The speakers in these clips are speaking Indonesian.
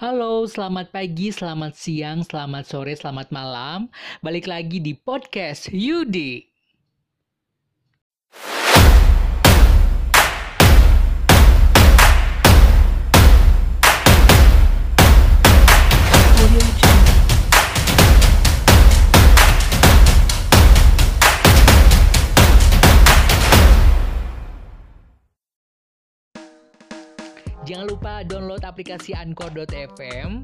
Halo, selamat pagi, selamat siang, selamat sore, selamat malam. Balik lagi di podcast Yudi. Jangan lupa download aplikasi Anchor.fm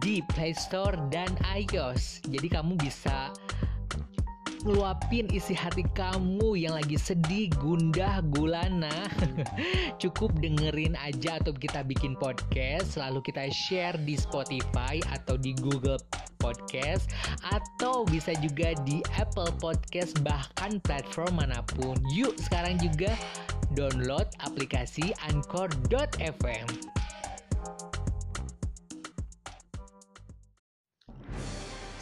di Play Store dan iOS. Jadi kamu bisa ngeluapin isi hati kamu yang lagi sedih, gundah, gulana. Cukup dengerin aja atau kita bikin podcast, lalu kita share di Spotify atau di Google Podcast atau bisa juga di Apple Podcast bahkan platform mana pun. Yuk sekarang juga download aplikasi Anchor.fm.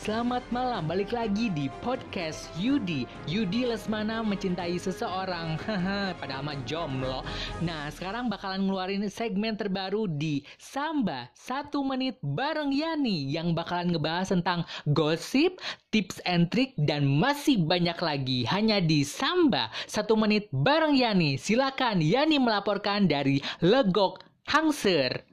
Selamat malam, balik lagi di podcast Yudi. Yudi Lesmana mencintai seseorang. Padahal mah jomblo. Nah sekarang bakalan ngeluarin segmen terbaru di Samba Satu menit bareng Yani Yang bakalan ngebahas tentang gosip, tips and trick, dan masih banyak lagi. Hanya di Samba Satu menit bareng Yani. Silakan Yani melaporkan dari Legok Hangser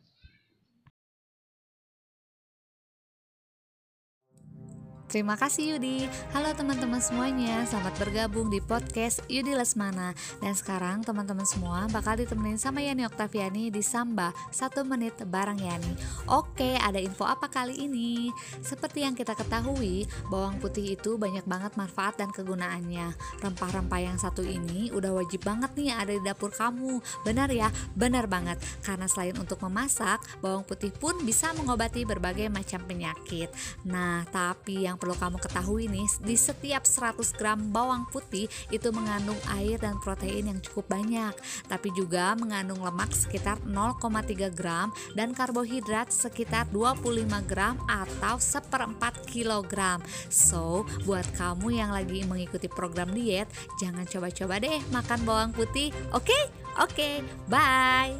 Terima kasih Yudi. Halo teman-teman semuanya, selamat bergabung di podcast Yudi Lesmana. Dan sekarang teman-teman semua bakal ditemenin sama Yani Oktaviani di Samba, satu menit bareng Yani. Oke, ada info apa kali ini? Seperti yang kita ketahui, bawang putih itu banyak banget manfaat dan kegunaannya. Rempah-rempah yang satu ini udah wajib banget nih ada di dapur kamu. Benar ya? Benar banget. Karena selain untuk memasak, bawang putih pun bisa mengobati berbagai macam penyakit. Nah, tapi yang perlu kamu ketahui nih, di setiap 100 gram bawang putih itu mengandung air dan protein yang cukup banyak, tapi juga mengandung lemak sekitar 0,3 gram dan karbohidrat sekitar 25 gram atau seperempat kilogram. So, buat kamu yang lagi mengikuti program diet, jangan coba-coba deh makan bawang putih. Oke? Okay? Oke, okay, bye.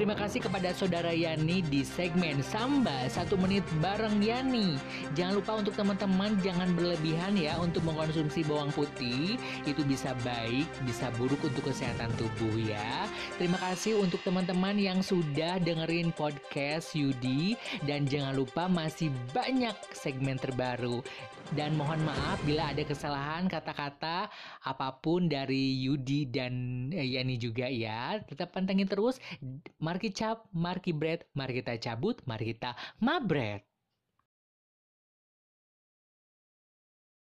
Terima kasih kepada Saudara Yani di segmen Samba satu menit bareng Yani. Jangan lupa untuk teman-teman jangan berlebihan ya untuk mengkonsumsi bawang putih. Itu bisa baik, bisa buruk untuk kesehatan tubuh ya. Terima kasih untuk teman-teman yang sudah dengerin podcast Yudi dan jangan lupa masih banyak segmen terbaru. Dan mohon maaf bila ada kesalahan kata-kata apa pun dari Yudi dan eh, Yani juga ya. Tetap pantengin terus. Mari cap, mari bread, mari kita cabut, mari kita mabret.